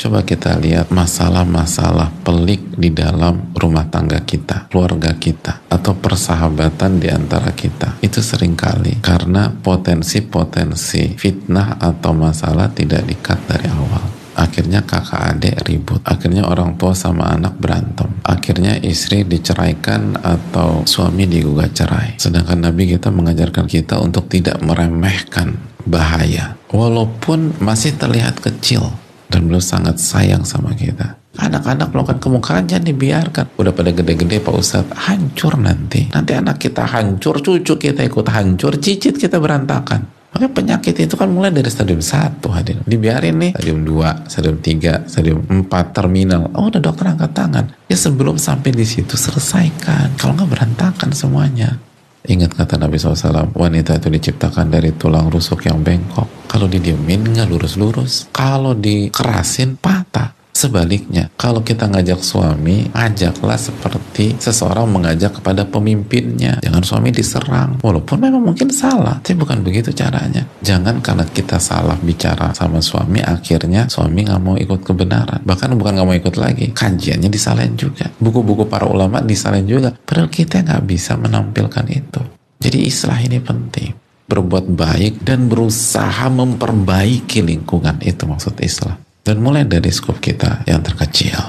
Coba kita lihat masalah-masalah pelik di dalam rumah tangga kita, keluarga kita, atau persahabatan di antara kita. Itu sering kali karena potensi-potensi fitnah atau masalah tidak dikat dari awal. Akhirnya kakak adik ribut. Akhirnya orang tua sama anak berantem. Akhirnya istri diceraikan atau suami digugat cerai. Sedangkan Nabi kita mengajarkan kita untuk tidak meremehkan bahaya. Walaupun masih terlihat kecil dan beliau sangat sayang sama kita. Anak-anak melakukan kemungkaran jangan dibiarkan. Udah pada gede-gede Pak Ustadz, hancur nanti. Nanti anak kita hancur, cucu kita ikut hancur, cicit kita berantakan. Makanya penyakit itu kan mulai dari stadium 1 hadir. Dibiarin nih, stadium 2, stadium 3, stadium 4, terminal. Oh udah dokter angkat tangan. Ya sebelum sampai di situ selesaikan. Kalau nggak berantakan semuanya. Ingat kata Nabi SAW, wanita itu diciptakan dari tulang rusuk yang bengkok. Kalau didiemin nggak lurus-lurus. Kalau dikerasin patah. Sebaliknya, kalau kita ngajak suami, ajaklah seperti seseorang mengajak kepada pemimpinnya. Jangan suami diserang. Walaupun memang mungkin salah, tapi bukan begitu caranya. Jangan karena kita salah bicara sama suami, akhirnya suami nggak mau ikut kebenaran. Bahkan bukan nggak mau ikut lagi, kajiannya disalahin juga. Buku-buku para ulama disalahin juga. Padahal kita nggak bisa menampilkan itu. Jadi islah ini penting berbuat baik dan berusaha memperbaiki lingkungan. Itu maksud Islam. Dan mulai dari skop kita yang terkecil